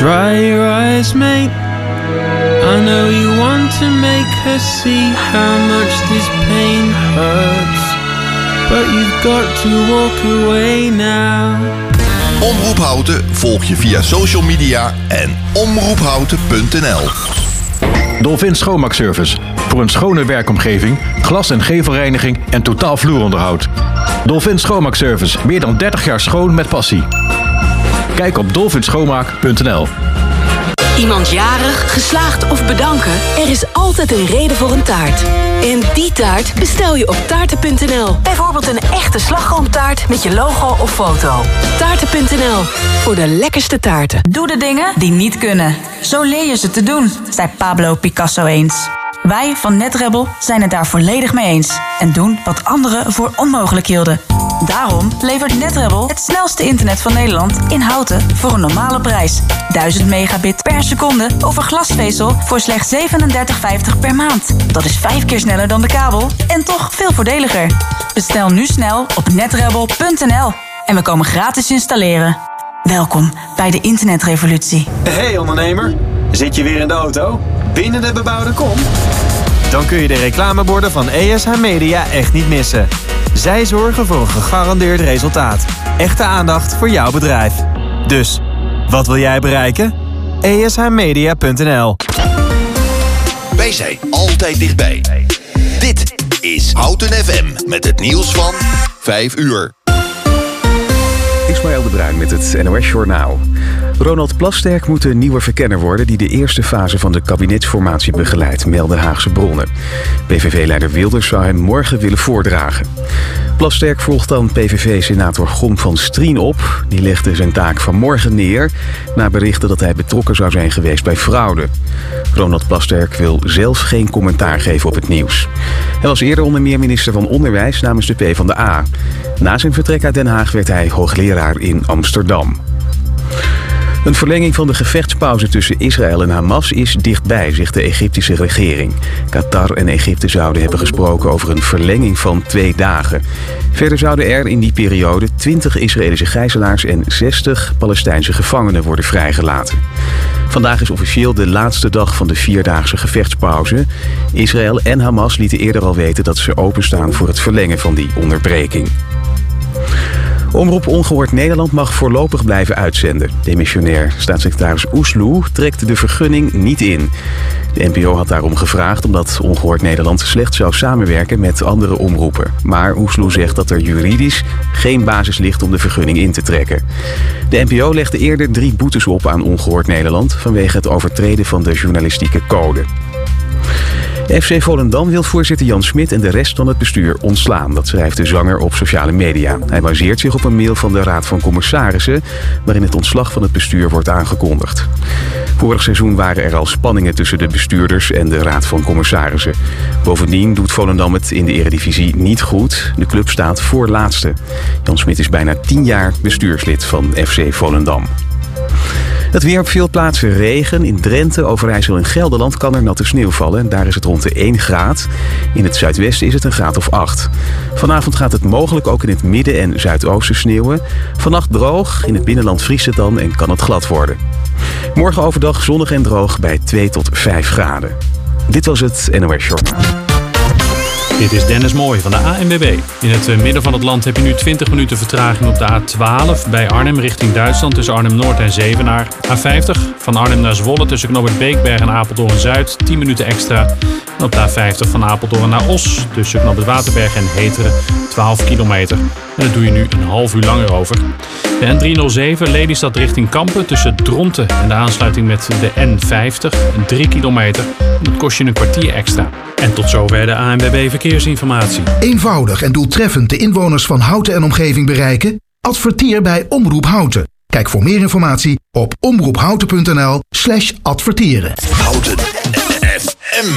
Dry your eyes, mate. I know you want to make her see how much this pain hurts. But you've got to walk away now. Omroep Houten volg je via social media en omroephouten.nl. Dolphin Schoonmaakservice. Voor een schone werkomgeving, glas- en gevelreiniging en totaal vloeronderhoud. Dolphin Schoonmaakservice. Meer dan 30 jaar schoon met passie. Kijk op dolphinschoonmaak.nl. Iemand jarig, geslaagd of bedanken? Er is altijd een reden voor een taart. En die taart bestel je op taarten.nl. Bijvoorbeeld een echte slagroomtaart met je logo of foto. Taarten.nl, voor de lekkerste taarten. Doe de dingen die niet kunnen. Zo leer je ze te doen, zei Pablo Picasso eens. Wij van NetRebel zijn het daar volledig mee eens. En doen wat anderen voor onmogelijk hielden. Daarom levert NetRebel het snelste internet van Nederland in houten voor een normale prijs. 1000 megabit per seconde over glasvezel voor slechts 37,50 per maand. Dat is vijf keer sneller dan de kabel en toch veel voordeliger. Bestel nu snel op netrebel.nl en we komen gratis installeren. Welkom bij de internetrevolutie. Hey ondernemer, zit je weer in de auto? Binnen de bebouwde kom? Dan kun je de reclameborden van ESH Media echt niet missen. Zij zorgen voor een gegarandeerd resultaat. Echte aandacht voor jouw bedrijf. Dus, wat wil jij bereiken? ESHmedia.nl Wij zijn altijd dichtbij. Dit is Houten FM met het nieuws van 5 uur. Ismaël de Bruin met het NOS Journaal. Ronald Plasterk moet de nieuwe verkenner worden... die de eerste fase van de kabinetsformatie begeleidt, melden Haagse bronnen. PVV-leider Wilders zou hem morgen willen voordragen. Plasterk volgt dan PVV-senator Gom van Strien op. Die legde zijn taak vanmorgen neer... na berichten dat hij betrokken zou zijn geweest bij fraude. Ronald Plasterk wil zelf geen commentaar geven op het nieuws. Hij was eerder onder meer minister van Onderwijs namens de PvdA. Na zijn vertrek uit Den Haag werd hij hoogleraar in Amsterdam. Een verlenging van de gevechtspauze tussen Israël en Hamas is dichtbij, zegt de Egyptische regering. Qatar en Egypte zouden hebben gesproken over een verlenging van twee dagen. Verder zouden er in die periode 20 Israëlische gijzelaars en 60 Palestijnse gevangenen worden vrijgelaten. Vandaag is officieel de laatste dag van de vierdaagse gevechtspauze. Israël en Hamas lieten eerder al weten dat ze openstaan voor het verlengen van die onderbreking. Omroep Ongehoord Nederland mag voorlopig blijven uitzenden. Demissionair staatssecretaris Oesloe trekt de vergunning niet in. De NPO had daarom gevraagd omdat Ongehoord Nederland slecht zou samenwerken met andere omroepen. Maar Oesloe zegt dat er juridisch geen basis ligt om de vergunning in te trekken. De NPO legde eerder drie boetes op aan Ongehoord Nederland vanwege het overtreden van de journalistieke code. FC Volendam wil voorzitter Jan Smit en de rest van het bestuur ontslaan. Dat schrijft de zanger op sociale media. Hij baseert zich op een mail van de Raad van Commissarissen... waarin het ontslag van het bestuur wordt aangekondigd. Vorig seizoen waren er al spanningen tussen de bestuurders en de Raad van Commissarissen. Bovendien doet Volendam het in de eredivisie niet goed. De club staat voor laatste. Jan Smit is bijna 10 jaar bestuurslid van FC Volendam. Het weer op veel plaatsen regen. In Drenthe, Overijssel en Gelderland kan er natte sneeuw vallen. Daar is het rond de 1 graad. In het zuidwesten is het een graad of 8. Vanavond gaat het mogelijk ook in het midden en zuidoosten sneeuwen. Vannacht droog, in het binnenland vriest het dan en kan het glad worden. Morgen overdag zonnig en droog bij 2 tot 5 graden. Dit was het NOS Short. Dit is Dennis Mooij van de ANWB. In het eh, midden van het land heb je nu 20 minuten vertraging op de A12 bij Arnhem richting Duitsland tussen Arnhem-Noord en Zevenaar. A50 van Arnhem naar Zwolle tussen Knobbert Beekberg en Apeldoorn-Zuid 10 minuten extra. En op de A50 van Apeldoorn naar Os tussen Knobbert Waterberg en Heteren 12 kilometer. En dat doe je nu een half uur langer over. De N307 Lelystad richting Kampen tussen Dronten en de aansluiting met de N50 3 kilometer. Dat kost je een kwartier extra. En tot zover de ANWB Verkeersinformatie. Eenvoudig en doeltreffend de inwoners van Houten en omgeving bereiken? Adverteer bij Omroep Houten. Kijk voor meer informatie op omroephouten.nl slash adverteren. Houten FM.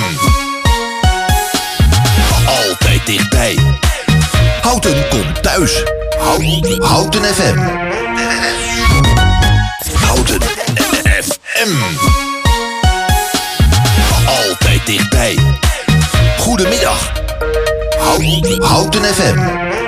Altijd dichtbij. Houten komt thuis. Houten, Houten FM. Houten FM. Altijd dichtbij. Goedemiddag. Houten, Houten FM.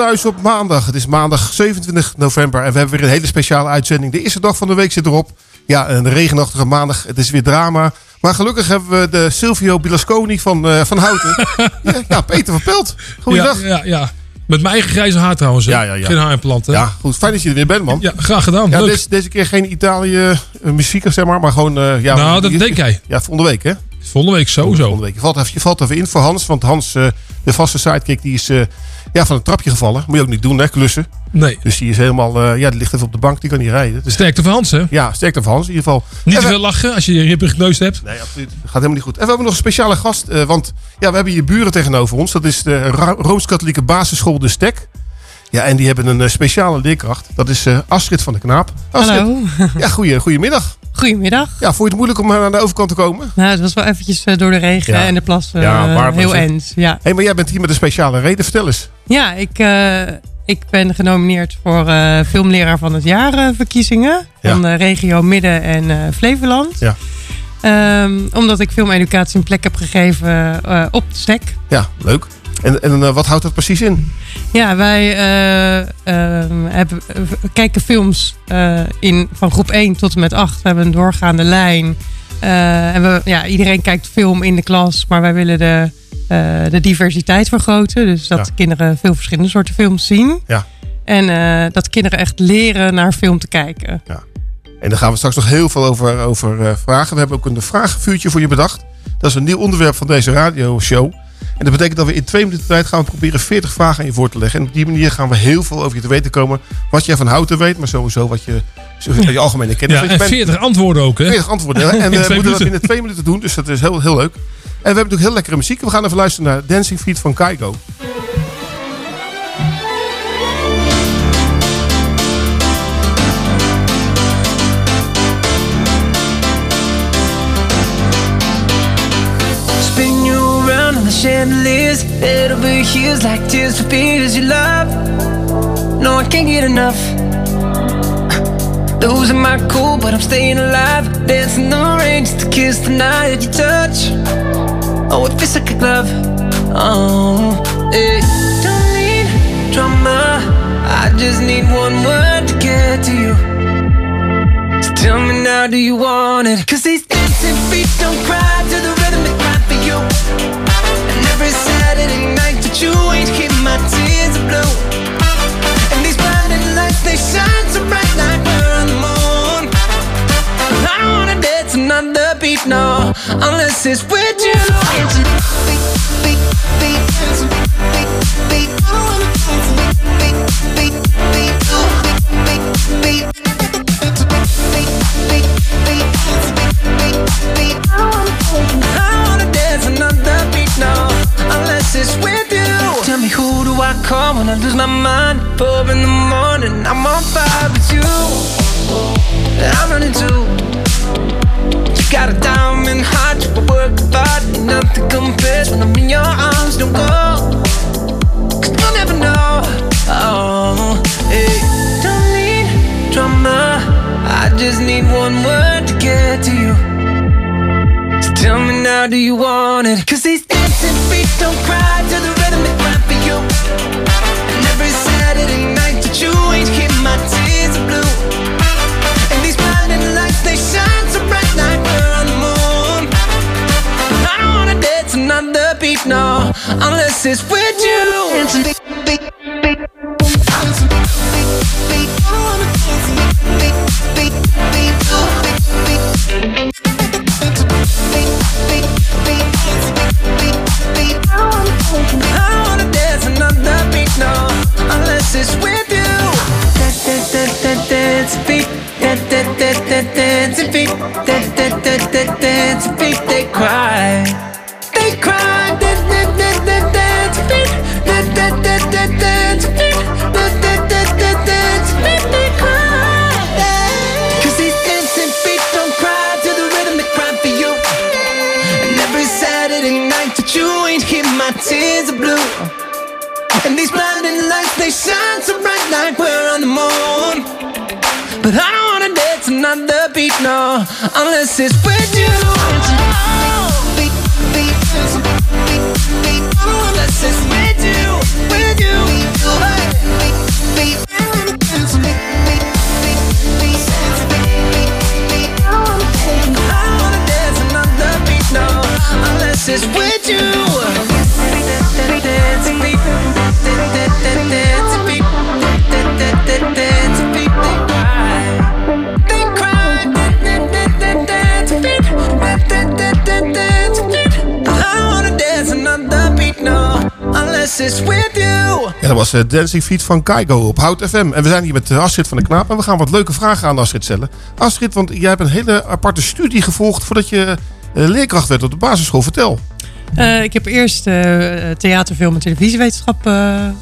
Thuis op maandag. Het is maandag 27 november en we hebben weer een hele speciale uitzending. De eerste dag van de week zit erop. Ja, een regenachtige maandag. Het is weer drama. Maar gelukkig hebben we de Silvio Bilasconi van, uh, van Houten. ja, ja, Peter van Pelt. Goeiedag. Ja, ja, ja. Met mijn eigen grijze haar trouwens. Ja, ja, ja. Geen haarimplant. Hè? Ja, goed. Fijn dat je er weer bent, man. Ja, graag gedaan. Ja, deze, deze, keer geen Italië uh, muziek, zeg maar. Maar gewoon... Uh, ja, nou, dat denk jij. Ja, volgende week, hè? Volgende week sowieso. Volgende week. Je, valt even, je valt even in voor Hans. Want Hans, uh, de vaste sidekick, die is ja, van het trapje gevallen. Moet je ook niet doen, hè, klussen. Nee. Dus die is helemaal, uh, ja, die ligt even op de bank, die kan niet rijden. Dus, sterkte van Hans, hè? Ja, sterkte van Hans in ieder geval. Niet te veel lachen als je je ribben gekneusd hebt. Nee, absoluut. Gaat helemaal niet goed. En we hebben nog een speciale gast, want ja, we hebben hier buren tegenover ons. Dat is de Rooms-Katholieke Basisschool De Stek. Ja, en die hebben een uh, speciale leerkracht. Dat is Astrid van de Knaap. Astrid. Hallo. Ja, goeie, goedemiddag. Goedemiddag. Ja, vond je het moeilijk om aan de overkant te komen? Nou, het was wel eventjes door de regen ja. en de plas ja, heel eens. Ja. Hey, maar jij bent hier met een speciale reden. Vertel eens. Ja, ik, ik ben genomineerd voor uh, filmleraar van het jaar uh, verkiezingen. Ja. Van de regio Midden- en Flevoland. Ja. Um, omdat ik filmeducatie een plek heb gegeven op de STEK. Ja, leuk. En, en wat houdt dat precies in? Ja, wij ehm, hebben, kijken films in, van groep 1 tot en met 8. We hebben een doorgaande lijn. en we, ja, iedereen kijkt film in de klas, maar wij willen de de diversiteit vergroten. Dus dat ja. kinderen veel verschillende soorten films zien. Ja. En uh, dat kinderen echt leren naar film te kijken. Ja. En daar gaan we straks nog heel veel over, over uh, vragen. We hebben ook een vragenvuurtje voor je bedacht. Dat is een nieuw onderwerp van deze radioshow. En dat betekent dat we in twee minuten tijd gaan we proberen 40 vragen aan je voor te leggen. En op die manier gaan we heel veel over je te weten komen. Wat jij van houten weet, maar sowieso wat je, je algemene kennis ja, En 40 antwoorden ook, hè? 40 antwoorden. En we moeten dat binnen twee minuten doen, dus dat is heel, heel leuk. En we hebben natuurlijk heel lekkere muziek. We gaan even luisteren naar Dancing Feet van Kaigo. Chandeliers Head over heels like tears for fears you love No, I can't get enough Losing my cool, but I'm staying alive Dancing the rain just to kiss the night that you touch Oh, it feels like a glove. Oh, it don't need drama. I just need one word to get to you. So tell me now, do you want it? Cause these dancing feet don't cry to the rhythm they cry for you. Every Saturday night that you ain't keep my tears are blue And these blinding lights, they shine so bright like we're on the moon I don't wanna dance another beat, no Unless it's with you Beat, beat, beat, beat, beat, beat, beat, beat, beat, beat, beat, beat, beat, beat, beat, beat, Tell me who do I call when I lose my mind? Four in the morning, I'm on fire with you. I'm running too. You got a diamond heart, you work hard, nothing compares when I'm in your arms. Don't go, cause you'll never know. Oh, hey, don't need drama. I just need one word to get to you. Tell me now, do you want it? Cause these dancing feet don't cry to the rhythm they cry for you. And every Saturday night that you ain't keep my tears are blue. And these blinding lights, they shine so bright like we're on the moon. I don't wanna dance another beat, no, unless it's with you. dancing feet. With you, with you. Was eh, Dancing Feet van Kaigo op Hout FM. En we zijn hier met Astrid van de Knaap. En we gaan wat leuke vragen aan Astrid stellen. Astrid, want jij hebt een hele aparte studie gevolgd voordat je eh, leerkracht werd op de basisschool. Vertel. Eh, ik heb eerst eh, theater, film en televisiewetenschap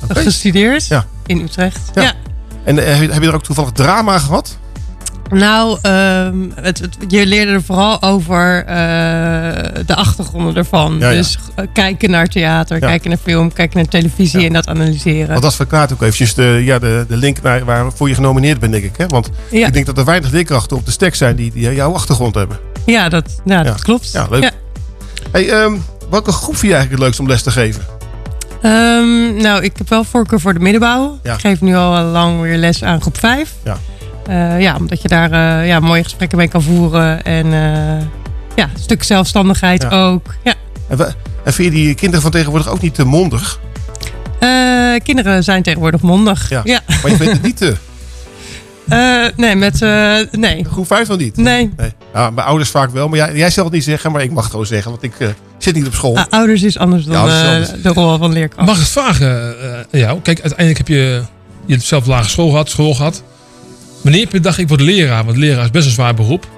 gestudeerd Ja. in Utrecht. Ja. Ja. En heb je- heb je er ook toevallig drama gehad? Nou, ehm, het, het- je leerde er vooral over eh, de achtergronden ervan. Ja, ja. Dus eh, kijken naar theater, Ja. kijken naar film, kijken naar televisie en dat analyseren. Want dat verklaart ook eventjes de, ja, de, de link naar waarvoor je genomineerd bent, denk ik. Hè? Want ik denk dat er weinig leerkrachten op de stek zijn die, die jouw achtergrond hebben. Ja, dat, ja, dat klopt. Ja, leuk. Hey, ehm, welke groep vind je eigenlijk het leukst om les te geven? Ehm, nou, ik heb wel voorkeur voor de middenbouw. Ja. Ik geef nu al lang weer les aan groep 5. Ja. Ja, omdat je daar eh, ja, mooie gesprekken mee kan voeren. En eh, ja, een stuk zelfstandigheid Ja. ook. Ja. En, we- en vind je die kinderen van tegenwoordig ook niet te mondig? Eh, kinderen zijn tegenwoordig mondig. Ja. Ja. Maar je vindt het niet te. Eh, nee, met... eh, nee. Groep 5 nog niet? Nee. nee. Ja, mijn ouders vaak wel. Maar jij, jij zal het niet zeggen, maar ik mag het gewoon zeggen. Want ik eh, zit niet op school. Ah, ouders is anders dan Ja, is eh, de rol van leerkracht. Mag ik het vragen eh, jou? Kijk, uiteindelijk heb je, je hebt zelf lagere school gehad, school gehad. Wanneer je gedacht, ik word leraar? Want leraar is best een zwaar beroep.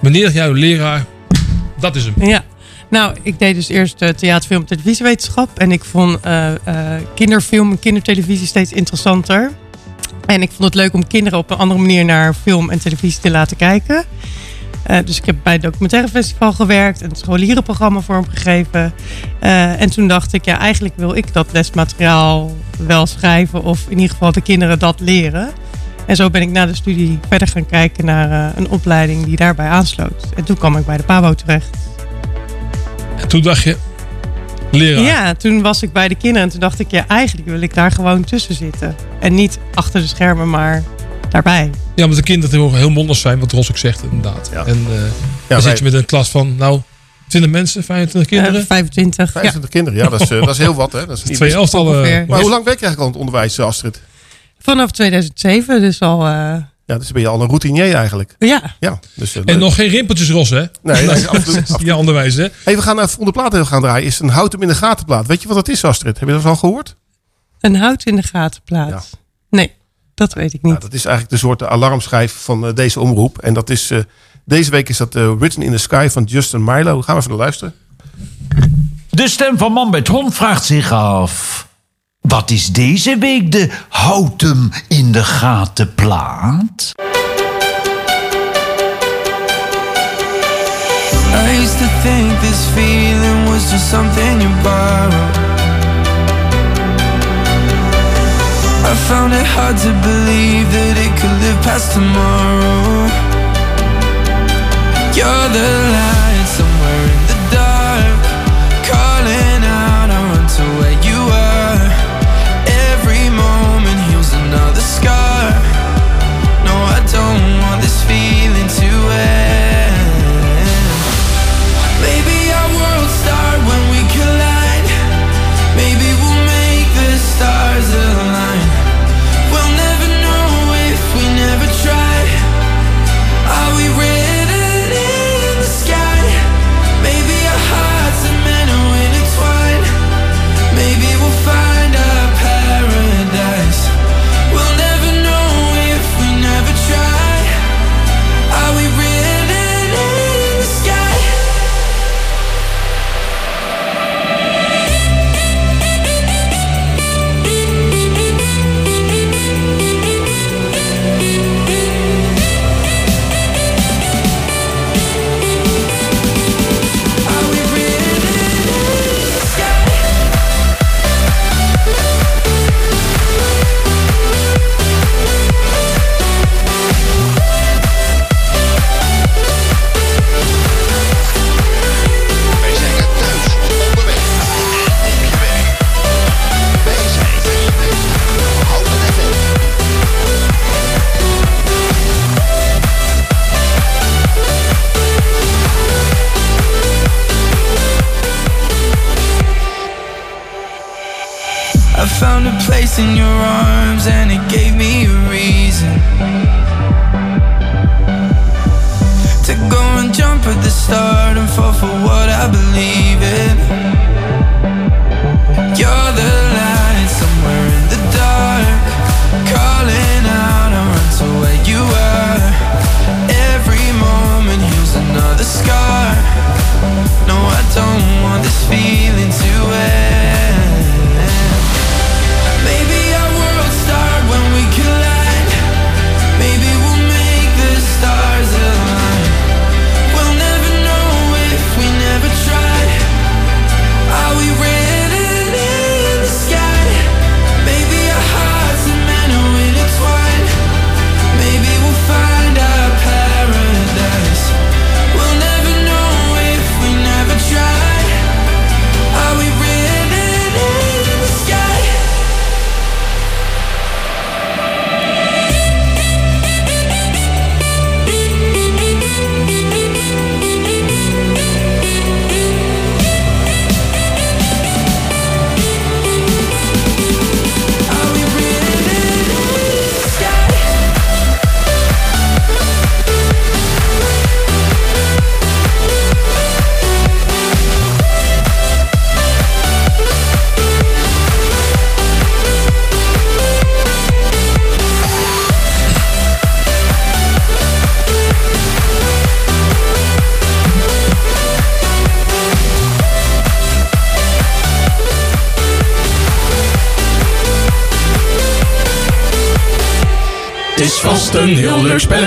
Dacht jij, leraar, dat is hem. Ja. Nou, ik deed dus eerst eh, theater, film en televisiewetenschap. En ik vond eh, kinderfilm en kindertelevisie steeds interessanter. En ik vond het leuk om kinderen op een andere manier naar film en televisie te laten kijken. Dus ik heb bij het documentaire festival gewerkt en het scholierenprogramma vormgegeven. Eh en toen dacht ik, ja, eigenlijk wil ik dat lesmateriaal wel schrijven. Of in ieder geval de kinderen dat leren. En zo ben ik na de studie verder gaan kijken naar eh, een opleiding die daarbij aansloot. En toen kwam ik bij de PABO terecht. En toen dacht je, leraar. Ja, toen was ik bij de kinderen en toen dacht ik, ja, eigenlijk wil ik daar gewoon tussen zitten. En niet achter de schermen, maar daarbij. Ja, omdat de kinderen tegenwoordig heel mondig zijn, wat Ros ook zegt inderdaad. En eh dan wij- zit je met een klas van, nou, 20 mensen, 25 kinderen. Eh, 25. 25 kinderen, ja, dat is, eh, dat is heel wat. Hè? Dat is niet Twee elftallen. Maar hoe lang werk je eigenlijk al in het onderwijs, eh, Astrid? Vanaf 2007, dus al... eh, Ja, dus ben je al een routinier eigenlijk. ja. Ja, dus, eh, En leuk. nog geen rimpeltjes, Ros, hè? Nee, nee, absoluut. Ja, onderwijs, hè? Hey, we gaan naar volgende plaat gaan draaien. Is een hout hem in de gatenplaat. Weet je wat dat is, Astrid? Heb je dat al gehoord? Een hout in de gaten plaats. Nee, dat weet ik niet. Nou, dat is eigenlijk de soort alarmschijf van eh, deze omroep. En dat is, eh, deze week is dat Written in the Sky van Justin Milo. Gaan we even naar luisteren. De stem van Man met Hond vraagt zich af... Wat is deze week de houd hem in de gaten plaat? I used to think this feeling was just something you borrow. I found it hard to believe that it could live past tomorrow. You're the light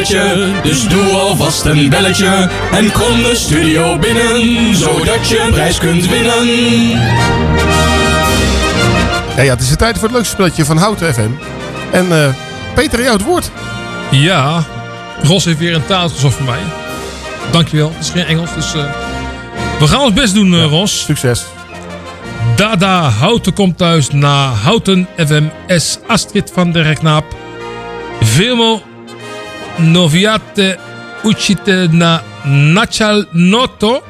spelletje, dus doe alvast een belletje. En kom de studio binnen, zodat je een prijs kunt winnen. Ja, ja, het is de tijd voor het leukste spelletje van Houten FM. En eh, Peter, jou het woord. Ja, Ros heeft weer een taal gezocht voor mij. Dankjewel. Het is geen Engels, dus eh, we gaan ons best doen, eh, Ros. Succes. Dada Houten komt thuis na Houten FMS Astrid van der Knaap. Filmo Noviate Uchite na Nachal Noto.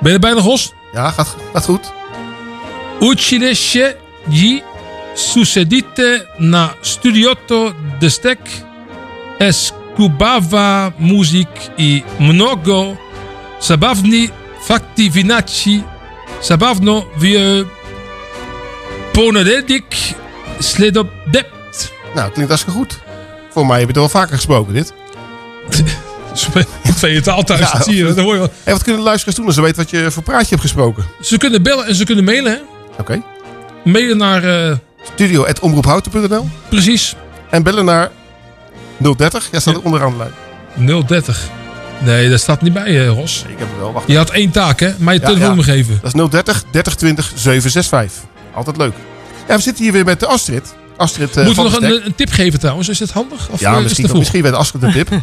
Ben je er bijna, Ros? Ja, gaat, gaat goed. Uccidesce gli succedite na studiotto de stek escubava muziek i mnogo zabawni fakti vinaci zabawno wie ponededik sledodept. Nou, klinkt hartstikke goed. Voor mij heb je het wel vaker gesproken, dit. Tweede taal thuis, Ja, dat zie je. Dat hoor je wel. En wat kunnen de luisteraars doen als ze weten wat je voor praatje hebt gesproken? Ze kunnen bellen en ze kunnen mailen. Oké. Mailen naar... eh, Studio.omroephouten.nl Precies. En bellen naar 030. Ja, staat er onderaan de lijn. 030. Nee, dat staat niet bij, eh, Ros. Ik heb het wel. Wacht. Je had één taak, hè? Mij je Ja, telefoonnummer ja. geven. Dat is 030 3020 765. Altijd leuk. Ja, we zitten hier weer met de Astrid. Astrid eh, Moeten we nog een, een tip geven trouwens? Is het handig? Of Ja, eh, is misschien, misschien weet Astrid een tip.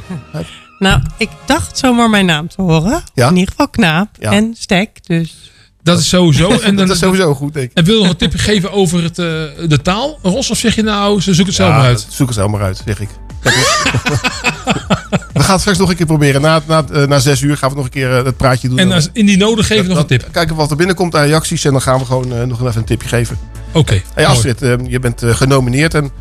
Nou, ik dacht zomaar mijn naam te horen. Ja? In ieder geval Knaap Ja. en Stek. Dus Dat is sowieso. En dan, dat is sowieso goed, denk ik. En wil je nog een tip geven over het, eh, de taal? Ros, of zeg je nou, ze zoeken het zelf Ja, maar uit? Zoek het zelf maar uit, zeg ik. We gaan het straks nog een keer proberen. Na, na, eh, na zes uur gaan we nog een keer eh, het praatje doen. En als indien nodig geven we nog een tip. Kijken wat er binnenkomt aan reacties. En dan gaan we gewoon eh, nog even een tipje geven. Oké. Hey mooi. Astrid, je bent genomineerd. En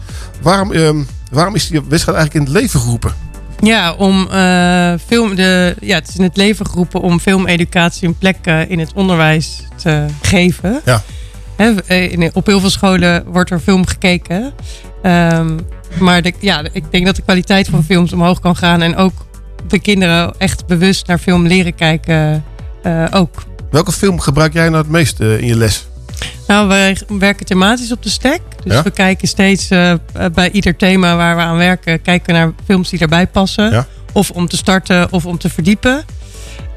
waarom, eh, waarom is die wedstrijd eigenlijk in het leven geroepen? ja, om eh, film, de, ja, het is in het leven geroepen om filmeducatie een plek eh, in het onderwijs te geven. Ja. Hè, in- op heel veel scholen wordt er film gekeken. Ehm, maar de, ja, ik denk dat de kwaliteit van films omhoog kan gaan. En ook de kinderen echt bewust naar film leren kijken eh, ook. Welke film gebruik jij nou het meest eh, in je les? Nou, wij werken thematisch op de stek. Dus Ja? we kijken steeds eh, bij ieder thema waar we aan werken, kijken we naar films die daarbij passen. Ja. Of om te starten of om te verdiepen.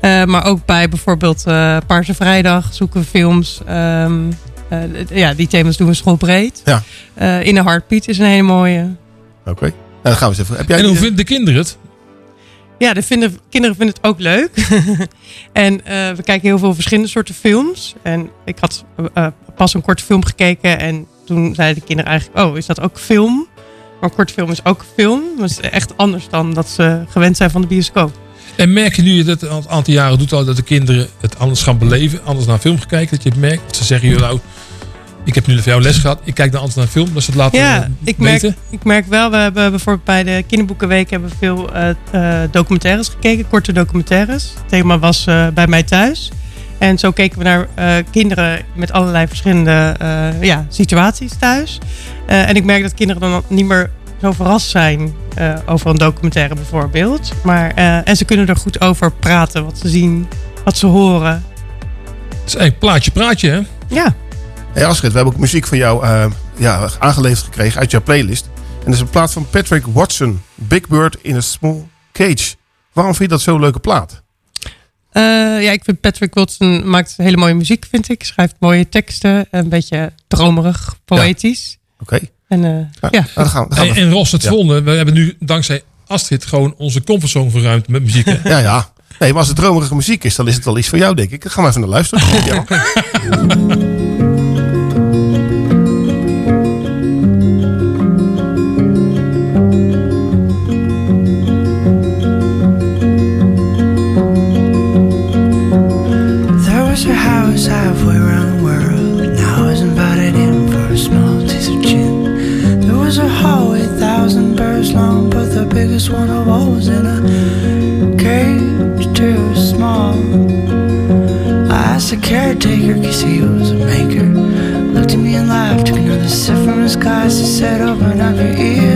Maar ook bij bijvoorbeeld Paarse Vrijdag zoeken we films. Ehm, eh, ja, die thema's doen we schoolbreed. Ja. In de Heartbeat is een hele mooie. Oké. Nou, dan gaan we eens even. Heb jij En hoe die, eh, vinden de kinderen het? Ja, de vinden, kinderen vinden het ook leuk. en eh, we kijken heel veel verschillende soorten films. En ik had eh, pas een korte film gekeken. En toen zeiden de kinderen eigenlijk... Oh, is dat ook film? Maar een korte film is ook film. Dat is echt anders dan dat ze gewend zijn van de bioscoop. En merk je nu je dat een aantal jaren doet al dat de kinderen het anders gaan beleven, anders naar film gaan kijken, dat je het merkt. Dat ze zeggen, joh, nou, ik heb nu voor jou les gehad, ik kijk dan anders naar film, dat ze het laten Ja, eh, ik merk, weten. ik merk wel, we hebben bijvoorbeeld bij de kinderboekenweek hebben we veel eh, eh, documentaires gekeken, korte documentaires. Het thema was bij mij thuis. En zo keken we naar kinderen met allerlei verschillende ja, situaties thuis. En ik merk dat kinderen dan niet meer zo verrast zijn over een documentaire bijvoorbeeld. Maar, en ze kunnen er goed over praten, wat ze zien, wat ze horen. Het is eigenlijk plaatje praatje, hè? Ja. Hey Astrid, we hebben ook muziek van jou eh, ja, aangeleverd gekregen uit jouw playlist. En dat is een plaat van Patrick Watson. Big Bird in a Small Cage. Waarom vind je dat zo'n leuke plaat? Eh, ja, ik vind Patrick Watson maakt hele mooie muziek, vind ik. Schrijft mooie teksten, een beetje dromerig, poëtisch. Oké. En eh, ja. dan gaan we- dan gaan we- En, Ros, het Ja. volgende, we hebben nu dankzij Astrid gewoon onze comfortzone verruimd met muziek. Hè? Ja, ja. Nee, maar als het dromerige muziek is, dan is het wel iets voor jou, denk ik. Gaan we even naar luisteren. Ja. Said, Open up your ears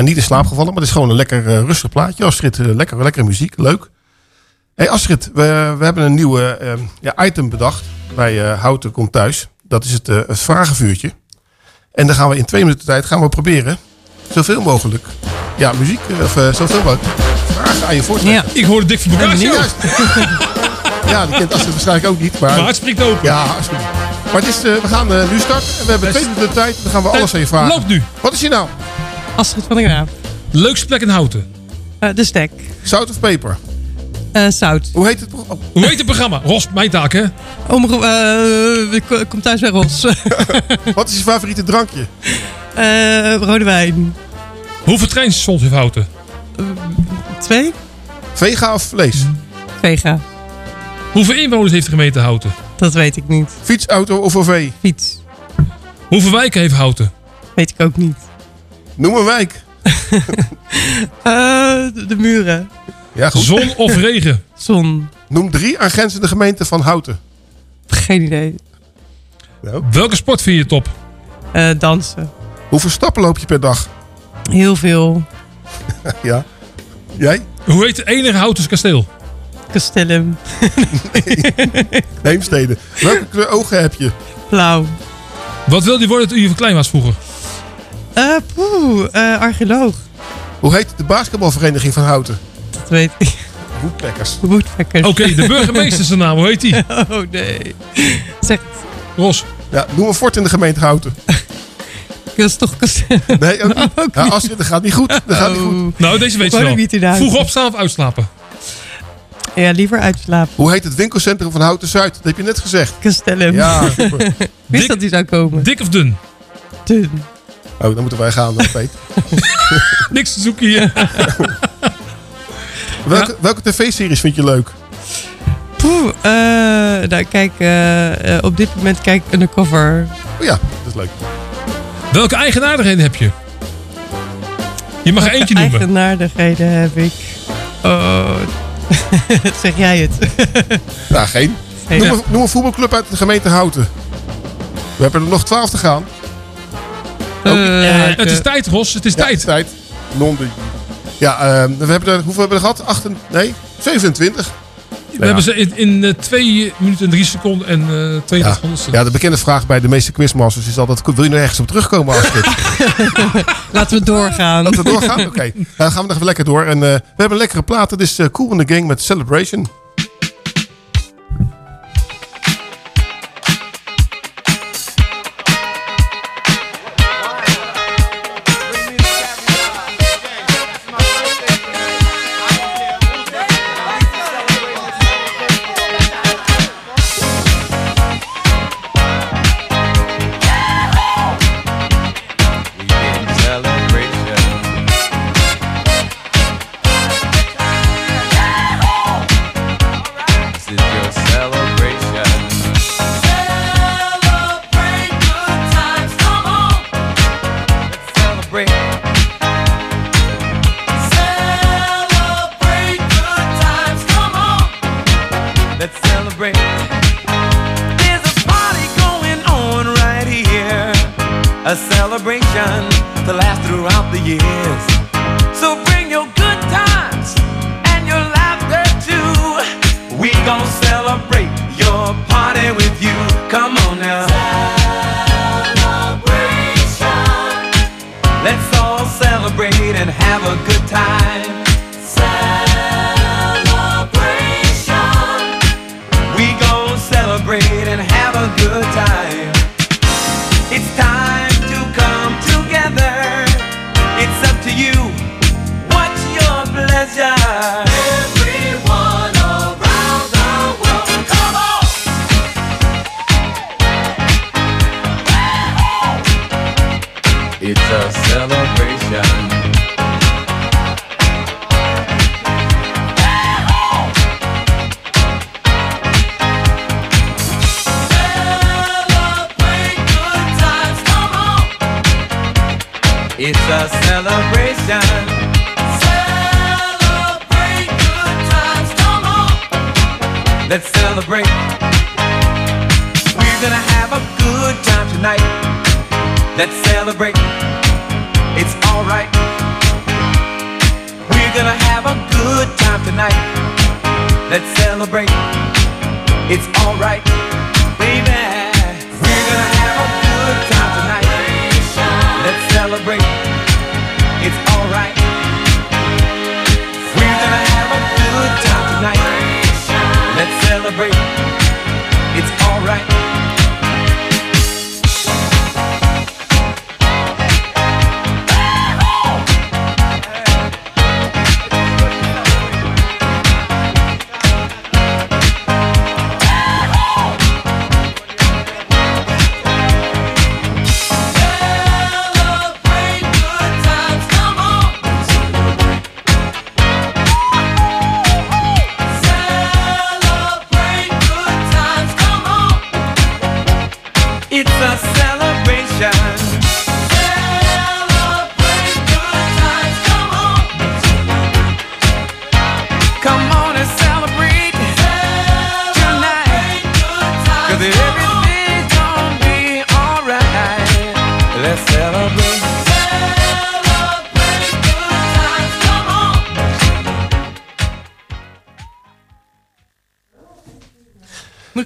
ja, niet in slaap gevallen, maar het is gewoon een lekker eh, rustig plaatje. Astrid, eh, lekker, lekkere muziek, leuk. hey Astrid, we, we hebben een nieuwe eh, ja, item bedacht bij eh, Houten Komt Thuis. Dat is het, eh, het vragenvuurtje. En dan gaan we in twee minuten tijd gaan we proberen zoveel mogelijk ja, muziek, of zoveel mogelijk vragen aan je. Ja. Ik hoorde Dick van Bocage. Juist. ja, die kent Astrid waarschijnlijk ook niet. Maar, Maar het springt open. Ja, alsjeblieft. Maar het is, we gaan nu starten en we hebben twee minuten tijd. Dan gaan we alles aan je vragen. Loopt nu. Wat is je nou? Astrid van der Graaf. Leukste plek in Houten. Eh, de stek. Zout of peper? Eh, zout. Hoe heet het programma? Hoe heet het programma? Ros, mijn taak hè? Omroep, eh, kom thuis bij Ros. Wat is je favoriete drankje? Eh, rode wijn. Hoeveel treinstations heeft Houten? Twee? Vega of vlees? Vega. Hoeveel inwoners heeft de gemeente Houten? Dat weet ik niet. Fiets, auto of OV? Fiets. Hoeveel wijken heeft Houten? Weet ik ook niet. Noem een wijk. Eh, de, de muren. Ja, goed. Zon of regen? Zon. Noem drie aangrenzende gemeenten van Houten. Geen idee. Welke sport vind je top? Eh, dansen. Hoeveel stappen loop je per dag? Heel veel. ja. Jij? Hoe heet het enige Houtens kasteel? Castellum. Heemstede. Welke kleur ogen heb je? Blauw. Wat wilde je worden toen je van klein was vroeger? Eh, poeh. eh, archeoloog. Hoe heet de basketbalvereniging van Houten? Dat weet ik. Woodpeckers. Woodpeckers. Oké, de burgemeester zijn naam. Hoe heet die? Oh nee. Zeg het. Ros. Ja, noem een fort in de gemeente Houten. Dat is toch? Nee, ook niet. Ja, Astrid, dat gaat niet goed. Dat gaat niet goed. Nou, deze weet je wel. Vroeg opstaan of uitslapen? Ja, liever uitslapen. Hoe heet het winkelcentrum van Houten Zuid? Dat heb je net gezegd. Castellum. Ja, super. Ik wist dat die zou komen. Dik of dun? Dun. Oh, dan moeten wij gaan, Peet. Niks te zoeken hier. Welke, welke tv-series vind je leuk? Poeh. eh, nou, kijk. eh, eh, op dit moment kijk ik Undercover. Oh ja, dat is leuk. Welke eigenaardigheden heb je? Je mag er eentje noemen. Eigenaardigheden heb ik. Oh. zeg jij het? Nou, geen. Noem, een, noem een voetbalclub uit de gemeente Houten. We hebben er nog twaalf te gaan. Eh, het is tijd, Ros. Het is Ja, tijd. tijd. Londen. Ja, ehm, we hebben er, hoeveel hebben we er gehad? Acht, nee, 27. We hebben ze in, in eh, 2 minuten en 3 seconden en eh 32 Ja. honderdste. ja, de bekende vraag bij de meeste quizmasters is altijd... Wil je nog ergens op terugkomen, Astrid? Laten we doorgaan. Laten we doorgaan? Oké. Dan gaan we nog even lekker door. En eh, we hebben een lekkere plaat. Het is eh, Cool in the Gang met Celebration. You. Come on now. Celebration. Let's all celebrate and have a good time. Let's celebrate. It's alright. We're gonna have a good time tonight. Let's celebrate.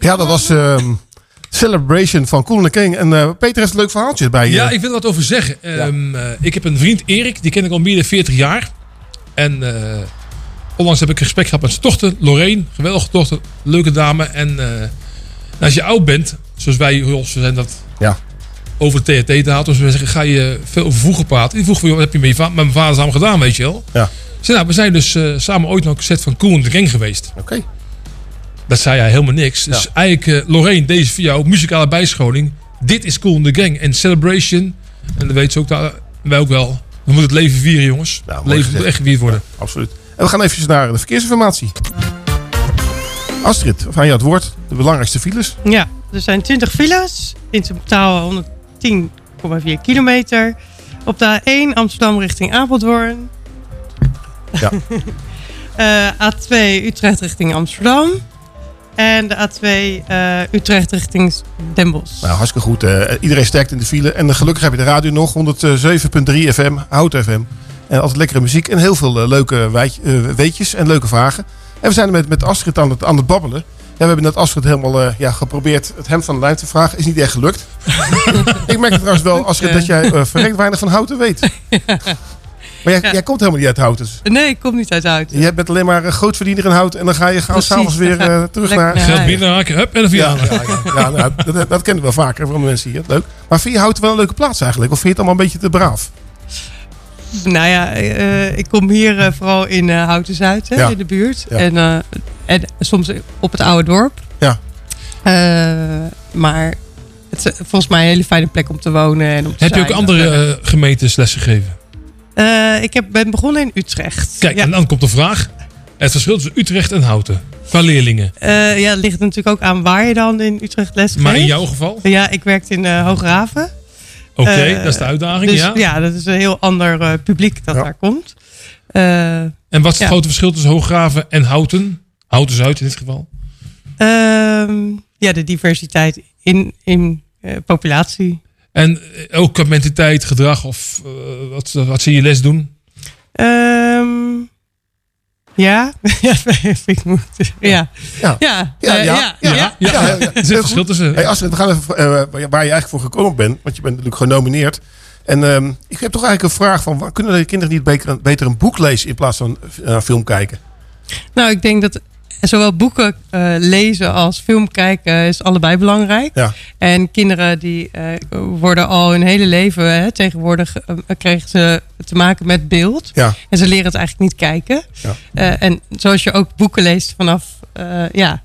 Ja, dat was ehm, Celebration van Cool King. En eh, Peter heeft een leuk verhaaltje bij. Ja, eh, ik wil er wat over zeggen. Ehm, eh, ik heb een vriend, Erik, die ken ik al meer dan 40 jaar. En eh, onlangs heb ik een gesprek gehad met zijn dochter, Lorraine. Geweldige dochter, leuke dame. En eh, als je oud bent, zoals wij, Jos, zijn dat ja. over de THT te. Dus we zeggen, ga je veel over vroeger praten. Die vroeg van, wat heb je met, je met mijn vader samen gedaan, weet je wel? Ja. Zei, nou, we zijn dus samen ooit nog een set van Cool and the Gang geweest. Oké. Dat zei hij helemaal niks. Dus eigenlijk, eh, Lorraine, deze voor jou, muzikale bijscholing. Dit is Cool in the Gang. En Celebration. En dat weet ze ook, daar, wij ook wel. We moeten het leven vieren, jongens. leven moet echt gevierd worden. Absoluut. En we gaan even naar de verkeersinformatie. Astrid, van jou het woord. De belangrijkste files. Ja, er zijn 20 files. In totaal 110,4 kilometer. Op de A1 Amsterdam richting Apeldoorn. Ja. Eh, A2 Utrecht richting Amsterdam. En de A2 eh, Utrecht richting Den Bosch. Nou, hartstikke goed. eh, iedereen sterkt in de file. En eh, gelukkig heb je de radio nog. 107.3 FM, Hout FM. En altijd lekkere muziek. En heel veel leuke weetjes en leuke vragen. En we zijn er met, met Astrid aan het, aan het babbelen. Ja, we hebben net Astrid helemaal ja, geprobeerd het hem van de lijn te vragen. Is niet echt gelukt. ik merk trouwens wel, Astrid, dat jij verrekt weinig van houten weet. Maar jij, jij komt helemaal niet uit houten. Nee, ik kom niet uit Houten. Jij bent alleen maar een grootverdiener in hout. En dan ga je gauw s'avonds weer eh, terug naar... naar Geld binnenhaken, hup, en dan Ja, via. ja, ja, ja, nou, dat, dat kennen we wel vaker van de mensen hier. Leuk. Maar vind je Houten wel een leuke plaats eigenlijk? Of vind je het allemaal een beetje te braaf? Nou ja, eh, ik kom hier eh, vooral in Houten Zuid, hè, Ja. in de buurt. Ja. En, eh, en soms op het oude dorp. Ja. Eh, maar het is volgens mij een hele fijne plek om te wonen. En om te Heb je ook andere gemeentes lesgegeven? Eh, ik heb, ben begonnen in Utrecht. Kijk, ja. en dan komt de vraag. Het verschil tussen Utrecht en Houten. Qua leerlingen. Eh, ja, het ligt natuurlijk ook aan waar je dan in Utrecht les Maar in geeft. jouw geval? Ja, ik werkte in uh, Hooghaven. Oké, Eh, dat is de uitdaging, dus, ja. Ja, dat is een heel ander eh, publiek dat daar komt. Eh, En wat is het ja. grote verschil tussen Hooggraven en Houten? Houten Zuid in dit geval. Ehm, ja, de diversiteit in, in eh, populatie. En eh, ook mentaliteit, gedrag of eh, wat, wat zie je les doen? Ehm, ja, ja, ik moet. Ja, Ja. ja, Ja, eh, ja, ja, ja, ja, ja. Er zit verschil tussen. Hey Astrid, we gaan even eh, waar je eigenlijk voor gekomen bent. Want je bent natuurlijk genomineerd. En ehm, ik heb toch eigenlijk een vraag van... waar kunnen de kinderen niet beter, beter een boek lezen in plaats van eh, een film kijken? Nou, ik denk dat zowel boeken eh, lezen als film kijken is allebei belangrijk. Ja. En kinderen die eh, worden al hun hele leven, hè, tegenwoordig eh, krijgen ze te maken met beeld. Ja. En ze leren het eigenlijk niet kijken. Ja. Eh, en zoals je ook boeken leest vanaf, eh, ja,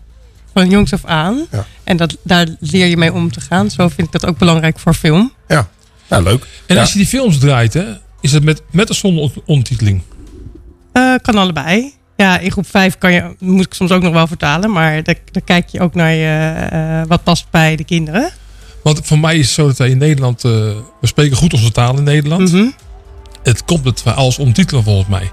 van jongs af aan. Ja. En dat, daar leer je mee om te gaan. Zo vind ik dat ook belangrijk voor film. Ja, nou leuk. En Ja. als je die films draait, hè, is het met, met of zonder on- ondertiteling? Eh, kan allebei. Ja, in groep 5 kan je, moet ik soms ook nog wel vertalen. Maar daar, daar kijk je ook naar je, eh, wat past bij de kinderen. Want voor mij is het zo dat wij in Nederland... eh, we spreken goed onze taal in Nederland. Mhm. Het komt het voor alles ondertitelen volgens mij.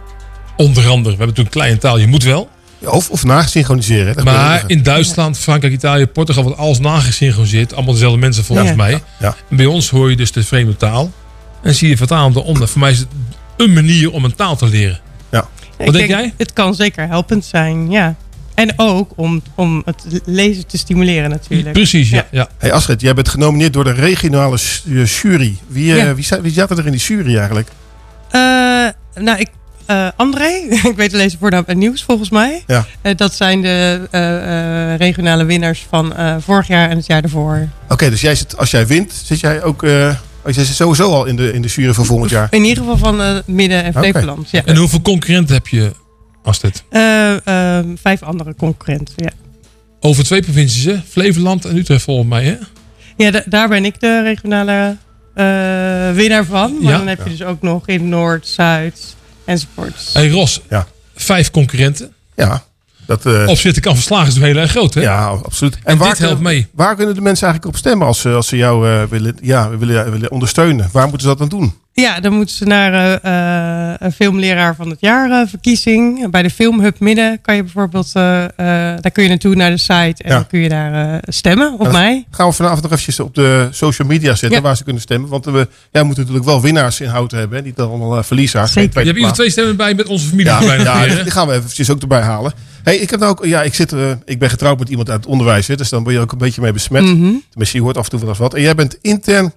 Onder andere. We hebben natuurlijk een kleine taal, je moet wel. Ja, Of, of nagesynchroniseren. Maar in Duitsland, Frankrijk, Italië, Portugal wordt alles nagesynchroniseerd. Allemaal dezelfde mensen volgens Ja. mij. Ja. En bij ons hoor je dus de vreemde taal. En zie je vertaald onder. Voor mij is het een manier om een taal te leren. Wat denk jij? Het kan zeker helpend zijn, ja. En ook om, om het lezen te stimuleren natuurlijk. Precies, ja. ja. Hey Astrid, jij bent genomineerd door de regionale eh, jury. Wie, eh, Ja. wie, wie zaten er in die jury eigenlijk? Eh, nou, ik, eh, André, ik weet alleen zijn voornaam en nieuws volgens mij. Ja. Eh, dat zijn de eh, eh, regionale winnaars van eh, vorig jaar en het jaar daarvoor. Oké, dus jij zit, als jij wint, zit jij ook... oh, zit sowieso al in de, in de jury van volgend jaar. In ieder geval van eh, Midden- en. Flevoland. Ja. En hoeveel concurrenten heb je, Astrid? Eh, eh, vijf andere concurrenten, ja. Over twee provincies, hè? Flevoland en Utrecht volgens mij, hè? Ja, da- daar ben ik de regionale eh, winnaar van. Maar Ja. dan heb je dus ook nog in Noord, Zuid enzovoort. Hey Ros, Ja. vijf concurrenten. Ja. Dat, eh, Opzitten kan verslagen is toch heel erg groot, hè? Ja, absoluut. En, waar dit helpt kunnen- mee. Waar kunnen de mensen eigenlijk op stemmen als ze, als ze jou eh, willen, ja, willen, willen ondersteunen? Waar moeten ze dat dan doen? Ja, dan moeten ze naar eh, eh, een filmleraar van het jaar verkiezing. Bij de Filmhub Midden kan je bijvoorbeeld, eh, eh, daar kun je naartoe naar de site en Ja. dan kun je daar eh, stemmen op mij. Gaan we vanavond nog eventjes op de social media zetten Ja. waar ze kunnen stemmen. Want we ja, we moeten natuurlijk wel winnaars in houten hebben. Hè? Niet allemaal uh, verliezers. Je hebt ieder twee stemmen bij met onze familie. Ja, bijna ja, die gaan we eventjes ook erbij halen. Hey, ik, heb nou ook, ja, ik, zit, eh, ik ben getrouwd met iemand uit het onderwijs. Hè, dus dan ben je ook een beetje mee besmet. Mhm. Tenminste, je hoort af en toe wel eens wat. En jij bent intern,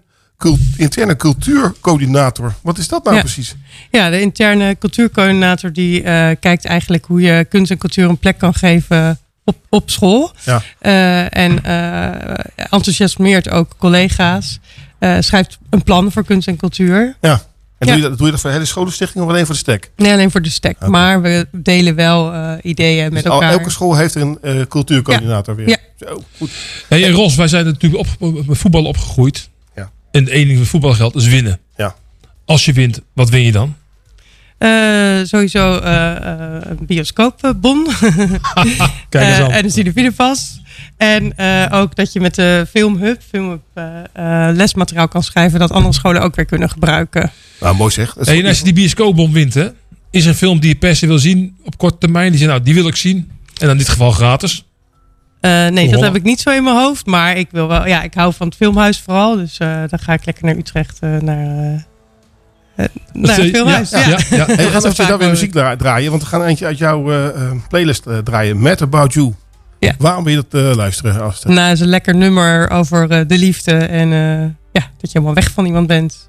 interne cultuurcoördinator. Wat is dat nou Ja. precies? Ja, de interne cultuurcoördinator die eh, kijkt eigenlijk hoe je kunst en cultuur een plek kan geven op, op school. Ja. Eh, en enthousiasmeert ook collega's. Schrijft een plan voor kunst en cultuur. Ja. En Ja. Doe, je dat, doe je dat voor de hele scholenstichting of alleen voor de stek? Nee, alleen voor de stek. Maar we delen wel eh, ideeën met Dus al- elkaar. elke school heeft er een eh, cultuurcoördinator weer. Ja. Zo, goed. Hey, en Ros, wij zijn natuurlijk op, met voetbal opgegroeid. Ja. En het enige wat voetbal geldt is winnen. Ja. Als je wint, wat win je dan? Eh, sowieso eh, eh, een bioscoopbon. Kijk eens aan. en een cinefilepas. En eh, ook dat je met de Filmhub, Filmhub eh, eh, lesmateriaal kan schrijven... dat andere scholen ook weer kunnen gebruiken. Nou, mooi zeg. Hey, en als je die bioscoopbom wint, hè, is er een film die je per se wil zien op korte termijn. Die zegt, nou, die wil ik zien. En dan in dit geval gratis. Eh, nee, dat heb ik niet zo in mijn hoofd. Maar ik wil wel, ja, ik hou van het filmhuis vooral. Dus eh, dan ga ik lekker naar Utrecht naar, naar het eh, filmhuis. ja, Ja, ja, ja. Hey, we gaan vaak daar weer muziek dra- draaien. Want we gaan eentje uit jouw eh, eh, playlist draaien. Mad About You. Ja. Waarom wil je dat eh, luisteren? Astrid? Nou, het is een lekker nummer over eh, de liefde. En eh, ja, dat je helemaal weg van iemand bent.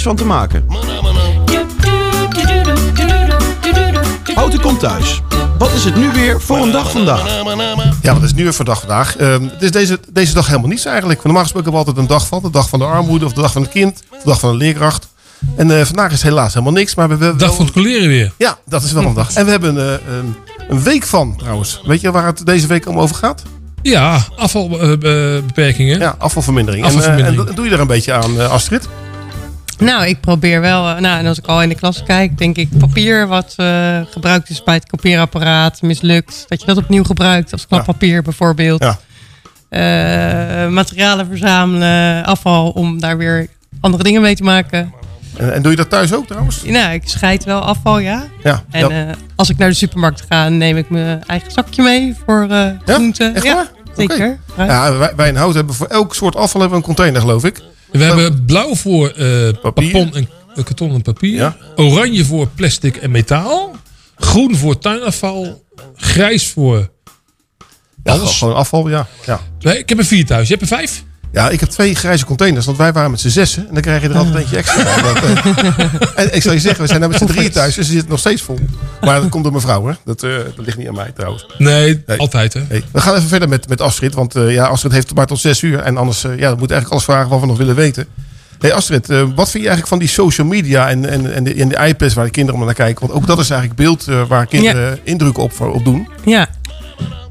Iets van te maken? Houten komt thuis. Wat is het nu weer voor een dag vandaag? Ja, wat is nu weer voor dag vandaag? Ehm, het is deze, deze dag helemaal niets eigenlijk. Normaal gesproken hebben we altijd een dag van. De dag van de armoede of de dag van het kind. Of de dag van de leerkracht. En eh, vandaag is helaas helemaal niks. Maar we hebben Dag van het coleren weer. Ja, dat is wel een dag. En we hebben eh, een, een week van trouwens. Weet je waar het deze week om over gaat? Ja, afvalbeperkingen. Ja, afvalvermindering. En, eh, Afvalvermindering. en doe je daar een beetje aan, Astrid? Nou, ik probeer wel. eh, Nou, en als ik al in de klas kijk, denk ik papier wat eh, gebruikt is bij het kopieerapparaat mislukt. Dat je dat opnieuw gebruikt als klappapier bijvoorbeeld. Ja. Eh, materialen verzamelen, afval om daar weer andere dingen mee te maken. En, en doe je dat thuis ook trouwens? Nou, ik scheid wel afval, ja. Ja. En ja. als ik naar de supermarkt ga, neem ik mijn eigen zakje mee voor groenten. Echt ja, waar? zeker. Ja, wij, wij in Hout hebben voor elk soort afval hebben we een container, geloof ik. We hebben blauw voor papon en karton en papier. Oranje voor plastic en metaal. Groen voor tuinafval. Grijs voor Ja, alles. gewoon afval, ja. ja. Nee, ik heb er vier thuis. Je hebt er vijf? Ja, ik heb twee grijze containers, want wij waren met z'n zessen. En dan krijg je er altijd eentje extra bij. Want, eh, en ik zal je zeggen, we zijn nou met z'n drieën thuis, dus ze zitten nog steeds vol. Maar dat komt door mijn vrouw, hè. Dat, eh, dat ligt niet aan mij trouwens. Nee, altijd hè. Nee. We gaan even verder met, met Astrid, want eh, ja, Astrid heeft maar tot zes uur. En anders, eh, ja, we moeten eigenlijk alles vragen wat we nog willen weten. Hey Astrid, wat vind je eigenlijk van die social media en, en, en, de, en de iPads waar de kinderen naar kijken? Want ook dat is eigenlijk beeld waar kinderen indruk op, op doen. Ja.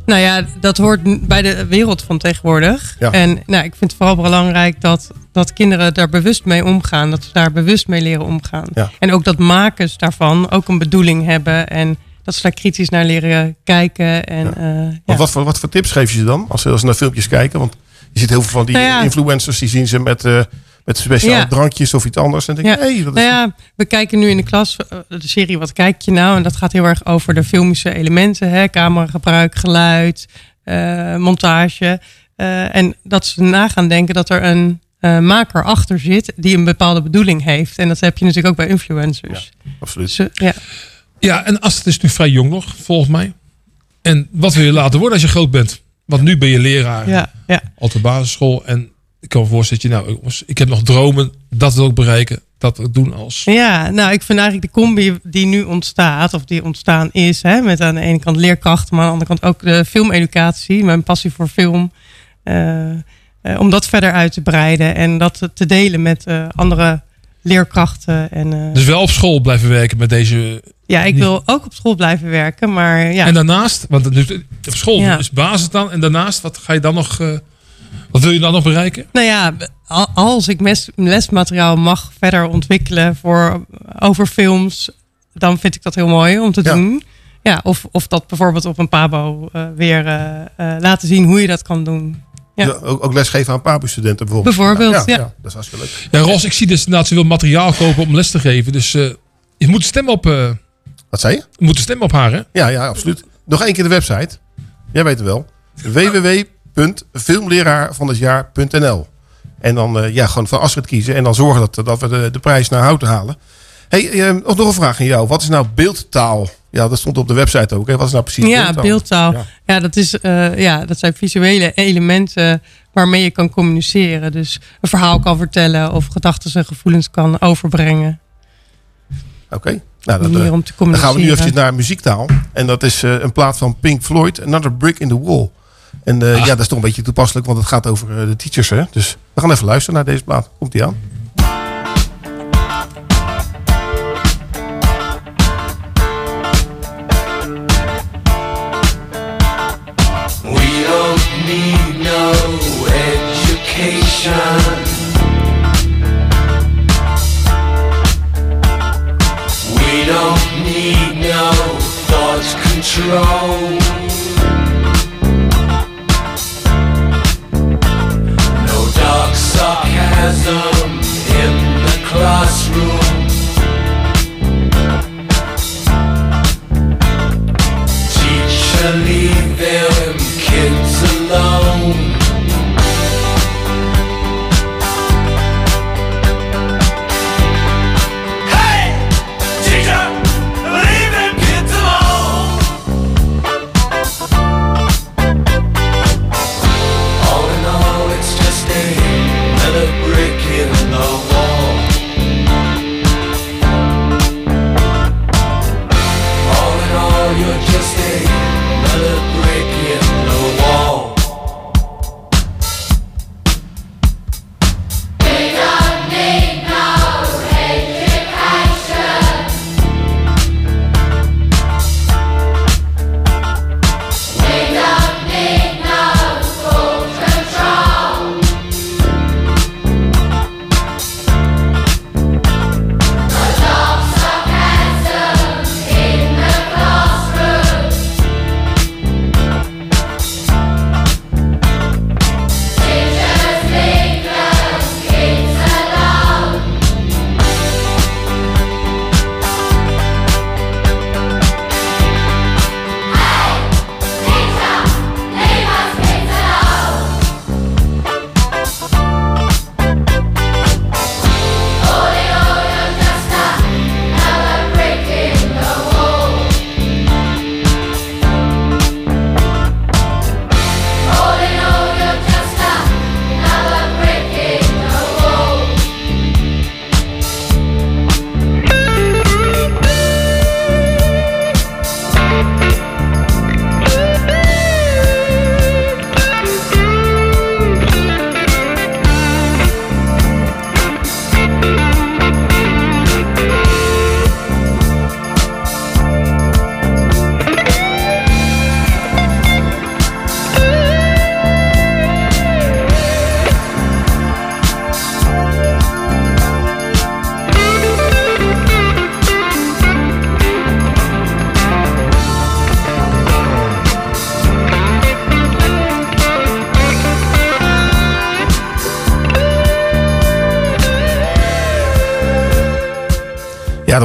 Nou ja, dat hoort bij de wereld van tegenwoordig. Ja. En nou, ik vind het vooral belangrijk dat, dat kinderen daar bewust mee omgaan. Dat ze daar bewust mee leren omgaan. Ja. En ook dat makers daarvan ook een bedoeling hebben. En dat ze daar kritisch naar leren kijken. En, eh, ja. Want wat, voor, wat voor tips geef je ze dan als ze, als ze naar filmpjes kijken? Want je ziet heel veel van die Nou influencers, die zien ze met, eh, met speciale Ja. drankjes of iets anders. En denk je, Ja. hey, dat is... nou ja, we kijken nu in de klas eh, de serie Wat kijk je nou? En dat gaat heel erg over de filmische elementen. Hè? Cameragebruik, geluid, eh, montage. Eh, en dat ze na gaan denken dat er een eh, maker achter zit die een bepaalde bedoeling heeft. En dat heb je natuurlijk ook bij influencers. absoluut. Dus, ja. Ja, en Astrid is nu vrij jong nog, volgens mij. En wat wil je later worden als je groot bent? Want nu ben je leraar. Ja, ja. Op de basisschool. En ik kan me voorstellen, dat je, nou jongens, ik heb nog dromen. Dat wil ik bereiken. Dat wil ik doen als... Ja, nou, ik vind eigenlijk de combi die nu ontstaat, of die ontstaan is, hè, met aan de ene kant leerkrachten, maar aan de andere kant ook de filmeducatie, mijn passie voor film, eh, eh, om dat verder uit te breiden en dat te delen met eh, andere leerkrachten. En, Dus wel op school blijven werken met deze... ja, ik wil ook op school blijven werken, maar ja. En daarnaast, want op school Ja. is basis dan. En daarnaast, wat ga je dan nog... wat wil je dan nog bereiken? Nou ja, al- als ik mes- lesmateriaal mag verder ontwikkelen voor, over films, dan vind ik dat heel mooi om te doen. Ja, of, of dat bijvoorbeeld op een pabo eh, weer eh, eh, laten zien hoe je dat kan doen. Ja. Ja, ook, ook lesgeven aan PABU-studenten bijvoorbeeld. Bijvoorbeeld, ja. Dat is hartstikke leuk. Ja, Ros, ik zie dus inderdaad ze wil materiaal kopen om les te geven. Dus eh, je moet stemmen op... eh, Wat zei je? Je moet stemmen op haar, hè? Ja, ja, absoluut. Nog één keer de website. Jij weet het wel. www.filmleraarvanhetjaar.nl En dan eh, ja, gewoon van Astrid kiezen. En dan zorgen dat, dat we de, de prijs naar houten halen. Hey, eh, nog een vraag aan jou. Wat is nou beeldtaal? Ja, dat stond op de website ook. Hè? Wat is nou precies Ja, beeldtaal. Ja. Ja. dat, is, eh, ja, dat zijn visuele elementen waarmee je kan communiceren. Dus een verhaal kan vertellen of gedachten en gevoelens kan overbrengen. Oké. Nou, dat, manier om te dan gaan we nu even naar muziektaal. En dat is een plaat van Pink Floyd, Another Brick in the Wall. En Ah. eh, ja, dat is toch een beetje toepasselijk, want het gaat over eh, de teachers. Hè? Dus we gaan even luisteren naar deze plaat. Komt die aan? We don't need no education. We don't need no thought control. some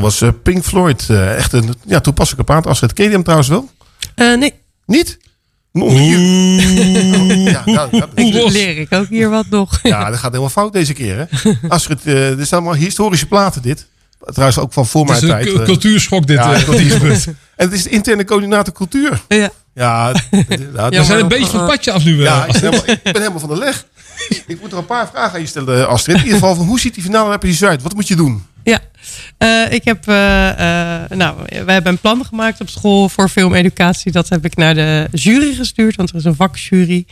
was eh, Pink Floyd. eh, echt een ja, toepasselijke plaat. Astrid, ken je hem trouwens wel? Eh, nee. Niet? Non, hier. ja, nou, dat is- Ik leer ik ook hier wat nog. Ja, dat gaat helemaal fout deze keer. Hè? Astrid, eh dit zijn allemaal historische platen dit. Trouwens ook van voor Het mijn is een tijd. cultuurschok dit, Ja, eh, cultuurschok. dit. en het is de interne coördinator cultuur. Ja. Ja, We zijn een beetje van het padje af nu. Ja, ik ben, helemaal, ik ben helemaal van de leg. Ik moet er een paar vragen aan je stellen, Astrid. In ieder geval, van, hoe ziet die finale er precies uit? Wat moet je doen? Ja, Eh, ik heb, eh, eh, nou, we hebben een plan gemaakt op school voor filmeducatie. Dat heb ik naar de jury gestuurd, want er is een vakjury.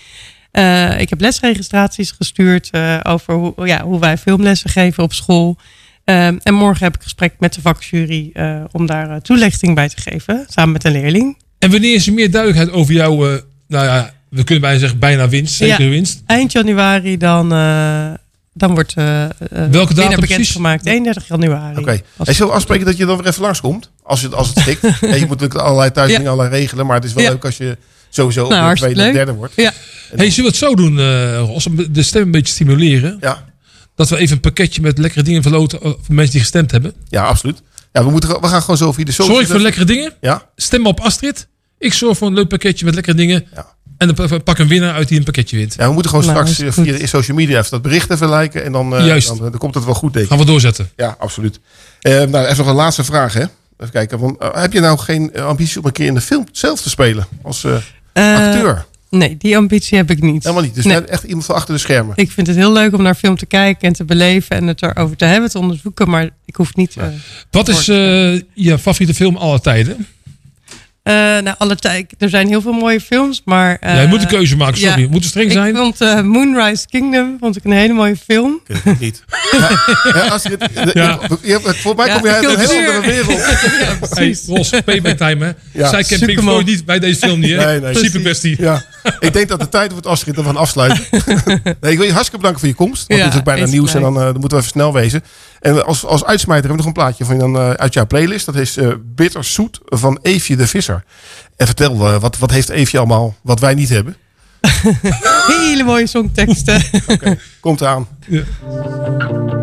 Eh, ik heb lesregistraties gestuurd eh, over hoe, ja, hoe wij filmlessen geven op school. Ehm, en morgen heb ik gesprek met de vakjury eh, om daar eh, toelichting bij te geven, samen met een leerling. En wanneer is er meer duidelijkheid over jouw, eh, nou ja, we kunnen bijna zeggen bijna winst, zeker Ja, winst. Eind januari dan, eh, dan wordt uh, Welke datum precies? bekendgemaakt. 31 januari. Oké. Zullen we afspreken dat je dan weer even langskomt? Als het, als het stikt. en je moet natuurlijk allerlei thuis dingen allerlei regelen. Maar het is wel Ja. leuk als je sowieso Nou, op de tweede of leuk. derde wordt. Ja. Hey, zullen we het zo doen, eh, Ros, om de stem een beetje stimuleren? Ja. Dat we even een pakketje met lekkere dingen verloten voor mensen die gestemd hebben. Ja, absoluut. Ja, we, moeten, we gaan gewoon zo via de socials. Zorg voor lekkere dingen. Ja. Stem op Astrid. Ik zorg voor een leuk pakketje met lekkere dingen. En dan pa- pak een winnaar uit die een pakketje wint. Ja, we moeten gewoon Nou, straks via de social media even dat bericht even liken. En dan, eh, Juist. dan, eh, dan komt het wel goed, denk ik. Gaan we doorzetten. Ja, absoluut. Eh, nou, even nog een laatste vraag, hè. Even kijken. Want, eh, heb je nou geen ambitie om een keer in de film zelf te spelen? Als acteur? Nee, die ambitie heb ik niet. Helemaal niet. Dus Nee. net echt iemand van achter de schermen. Ik vind het heel leuk om naar film te kijken en te beleven en het erover te hebben, te onderzoeken, maar ik hoef niet. eh, Wat is eh, je favoriete film aller tijden? Eh, nou, alle tijd. Er zijn heel veel mooie films, maar. eh, Ja, je moet een keuze maken, sorry. Moet het streng zijn? Ik vond eh, Moonrise Kingdom vond ik een hele mooie film. niet. Ja, als je, het, Ja. je, hebt- volgens mij kom je Ja, uit een heel andere wereld. Hey, Ros, payback time, hè? Ja. Zij kent Pink. Floyd niet bij deze film niet, hè? Nee, nee. Ja. Ik denk dat de tijd wordt afschiet en we gaan afsluiten. nee, ik wil je hartstikke bedanken voor je komst. Want Ja, het is ook bijna nieuws en dan, eh, moeten we even snel wezen. En als, als uitsmijter hebben we nog een plaatje van je dan, eh, uit jouw playlist. Dat is eh Bitter Zoet van Eefje de Visser. En vertel, eh, wat, wat heeft Eefje allemaal wat wij niet hebben? Hele mooie songteksten. Komt eraan. Stop,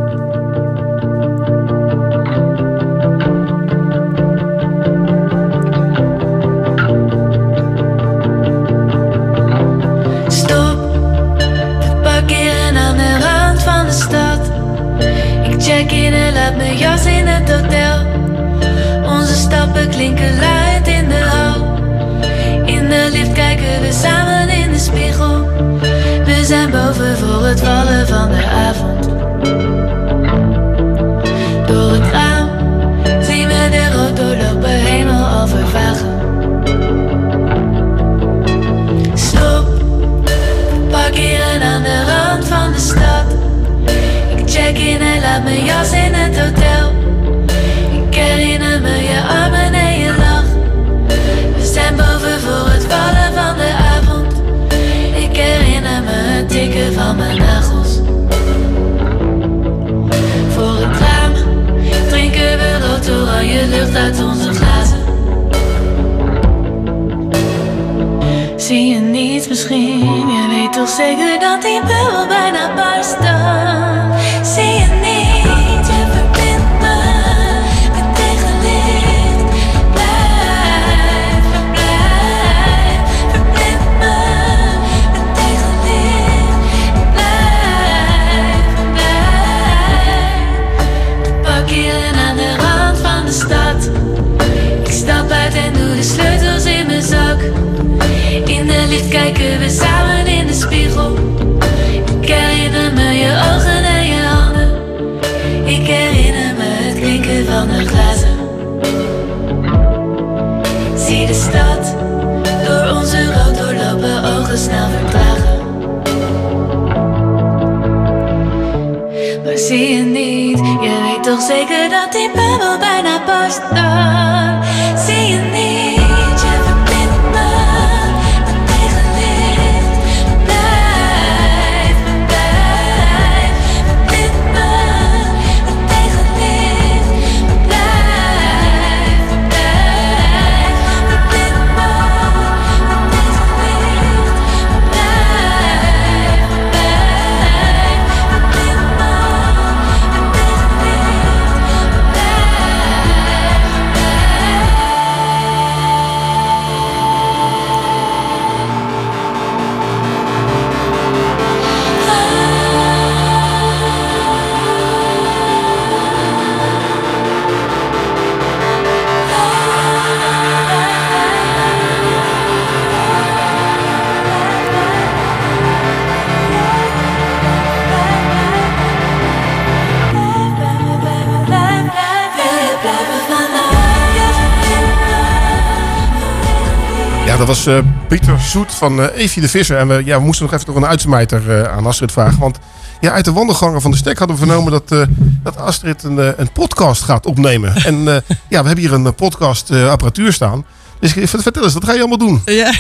was eh, Pieter Zoet van eh Evie de Visser. En we, ja, we moesten nog even toch een uitsmijter eh, aan Astrid vragen. Want ja, uit de wandelgangen van de stek hadden we vernomen dat, eh, dat Astrid een, een podcast gaat opnemen. En eh, ja, we hebben hier een podcast eh, apparatuur staan. Dus ik- vertel eens, wat ga je allemaal doen? Ja.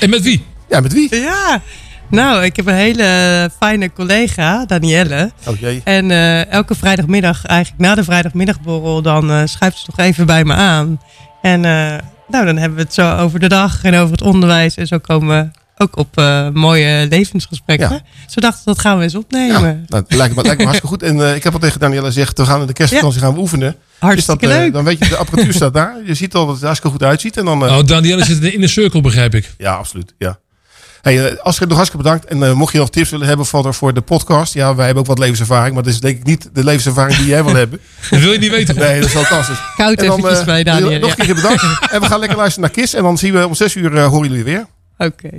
En met wie? Ja, met wie? Ja. Nou, ik heb een hele fijne collega, Danielle. Oh jee. En eh, elke vrijdagmiddag, eigenlijk na de vrijdagmiddagborrel, dan eh schuift ze nog even bij me aan. En eh, nou, dan hebben we het zo over de dag en over het onderwijs. En zo komen we ook op eh, mooie levensgesprekken. Ja. Zo dachten dat gaan we eens opnemen. Nou, het lijkt me, lijkt me hartstikke goed. En eh, ik heb al tegen Danielle gezegd, we gaan in de kerstvakantie gaan we oefenen. Hartstikke dat, eh, leuk. Dan weet je, de apparatuur staat daar. Je ziet al dat het hartstikke goed uitziet. En dan, eh, Nou, Danielle zit in de cirkel, begrijp ik. Ja, absoluut. Ja. Hey, eh, Astrid, nog hartstikke bedankt. En eh, mocht je nog tips willen hebben voor de, voor de podcast. Ja, wij hebben ook wat levenservaring. Maar dat is denk ik niet de levenservaring die jij wil hebben. Dat wil je niet weten. Nee, dat is fantastisch. Koud En dan, eventjes eh, bij Daniel, Nog een ja. keer bedankt. en we gaan lekker luisteren naar Kiss. En dan zien we om zes uur eh, horen jullie weer. Oké.